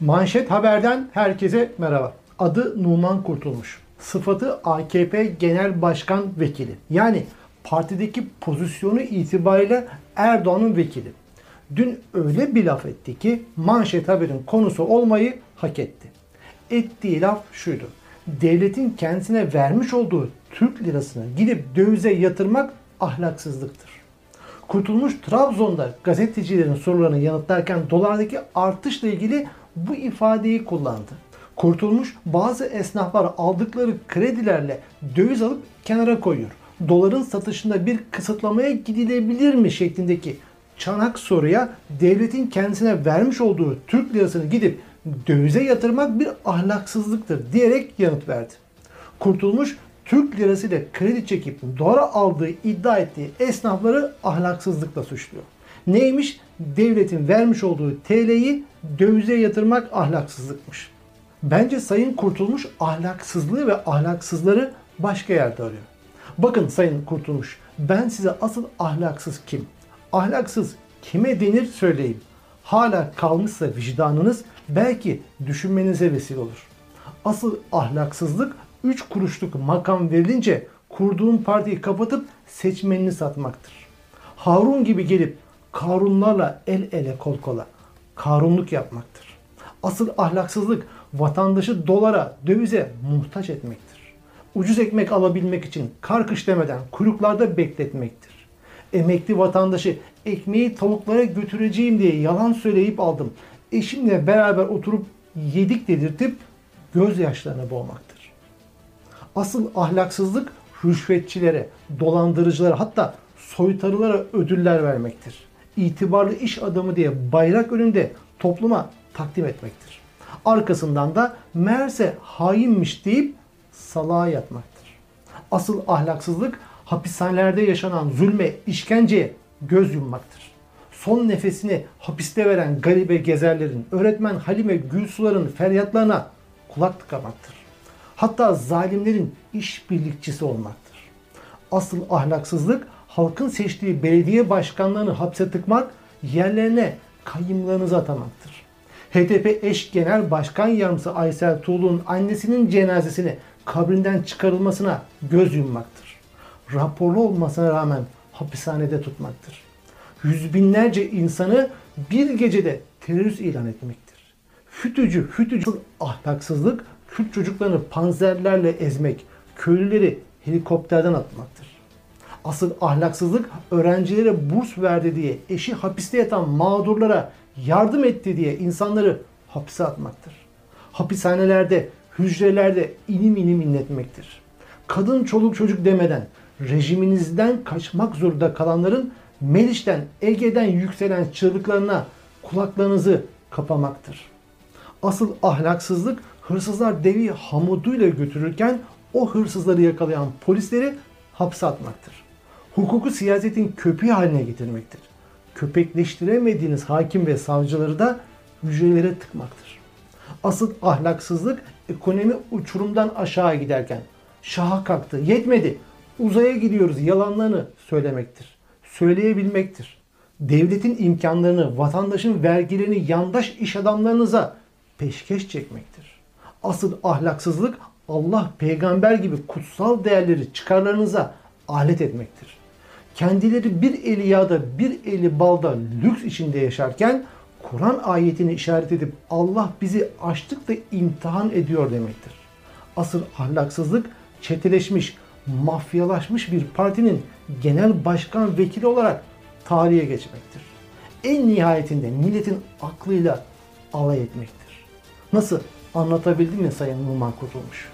Manşet Haber'den herkese merhaba. Adı Numan Kurtulmuş. Sıfatı AKP Genel Başkan Vekili. Yani partideki pozisyonu itibariyle Erdoğan'ın vekili. Dün öyle bir laf etti ki Manşet Haber'in konusu olmayı hak etti. Ettiği laf şuydu. Devletin kendisine vermiş olduğu Türk lirasını gidip dövize yatırmak ahlaksızlıktır. Kurtulmuş Trabzon'da gazetecilerin sorularını yanıtlarken dolardaki artışla ilgili bu ifadeyi kullandı. Kurtulmuş bazı esnaflar aldıkları kredilerle döviz alıp kenara koyuyor. Doların satışında bir kısıtlamaya gidilebilir mi şeklindeki çanak soruya devletin kendisine vermiş olduğu Türk lirasını gidip dövize yatırmak bir ahlaksızlıktır diyerek yanıt verdi. Kurtulmuş Türk lirası ile kredi çekip dolara aldığı iddia ettiği esnafları ahlaksızlıkla suçluyor. Neymiş? Devletin vermiş olduğu TL'yi dövize yatırmak ahlaksızlıkmış. Bence Sayın Kurtulmuş ahlaksızlığı ve ahlaksızları başka yerde arıyor. Bakın Sayın Kurtulmuş, ben size asıl ahlaksız kim? Ahlaksız kime denir söyleyeyim. Hala kalmışsa vicdanınız belki düşünmenize vesile olur. Asıl ahlaksızlık 3 kuruşluk makam verilince kurduğun partiyi kapatıp seçmenini satmaktır. Harun gibi gelip Karunlarla el ele kol kola Karunluk yapmaktır. Asıl ahlaksızlık vatandaşı dolara, dövize muhtaç etmektir. Ucuz ekmek alabilmek için kar kış demeden kuyruklarda bekletmektir. Emekli vatandaşı ekmeği tavuklara götüreceğim diye yalan söyleyip aldım. Eşimle beraber oturup yedik dedirtip gözyaşlarına boğmaktır. Asıl ahlaksızlık rüşvetçilere, dolandırıcılara hatta soytarılara ödüller vermektir. İtibarlı iş adamı diye bayrak önünde topluma takdim etmektir. Arkasından da meğerse hainmiş deyip salağa yatmaktır. Asıl ahlaksızlık hapishanelerde yaşanan zulme, işkenceye göz yummaktır. Son nefesini hapiste veren garibe gezerlerin, öğretmen Halime Gülsular'ın feryatlarına kulak tıkamaktır. Hatta zalimlerin işbirlikçisi olmaktır. Asıl ahlaksızlık halkın seçtiği belediye başkanlarını hapse tıkmak, yerlerine kayımlarınızı atamaktır. HDP eş genel başkan yardımcısı Aysel Tuğlu'nun annesinin cenazesini kabrinden çıkarılmasına göz yummaktır. Raporlu olmasına rağmen hapishanede tutmaktır. Yüz binlerce insanı bir gecede terörist ilan etmektir. Fütücü, fütücü ahlaksızlık Kürt çocuklarını panzerlerle ezmek, köylüleri helikopterden atmaktır. Asıl ahlaksızlık öğrencilere burs verdi diye, eşi hapiste yatan mağdurlara yardım etti diye insanları hapse atmaktır. Hapishanelerde, hücrelerde inim inim inletmektir. Kadın çoluk çocuk demeden rejiminizden kaçmak zorunda kalanların Meriç'ten, Ege'den yükselen çığlıklarına kulaklarınızı kapamaktır. Asıl ahlaksızlık hırsızlar devi hamuduyla götürürken o hırsızları yakalayan polisleri hapse atmaktır. Hukuku siyasetin köpeği haline getirmektir. Köpekleştiremediğiniz hakim ve savcıları da hücrelere tıkmaktır. Asıl ahlaksızlık ekonomi uçurumdan aşağı giderken şaha kalktı, yetmedi, uzaya gidiyoruz yalanlarını söylemektir. Söyleyebilmektir. Devletin imkanlarını, vatandaşın vergilerini yandaş iş adamlarınıza peşkeş çekmektir. Asıl ahlaksızlık Allah peygamber gibi kutsal değerleri çıkarlarınıza alet etmektir. Kendileri bir eli yağda bir eli balda lüks içinde yaşarken Kur'an ayetini işaret edip Allah bizi açlıkla imtihan ediyor demektir. Asıl ahlaksızlık çeteleşmiş, mafyalaşmış bir partinin genel başkan vekili olarak tarihe geçmektir. En nihayetinde milletin aklıyla alay etmektir. Nasıl? Anlatabildim mi Sayın Numan Kurtulmuş?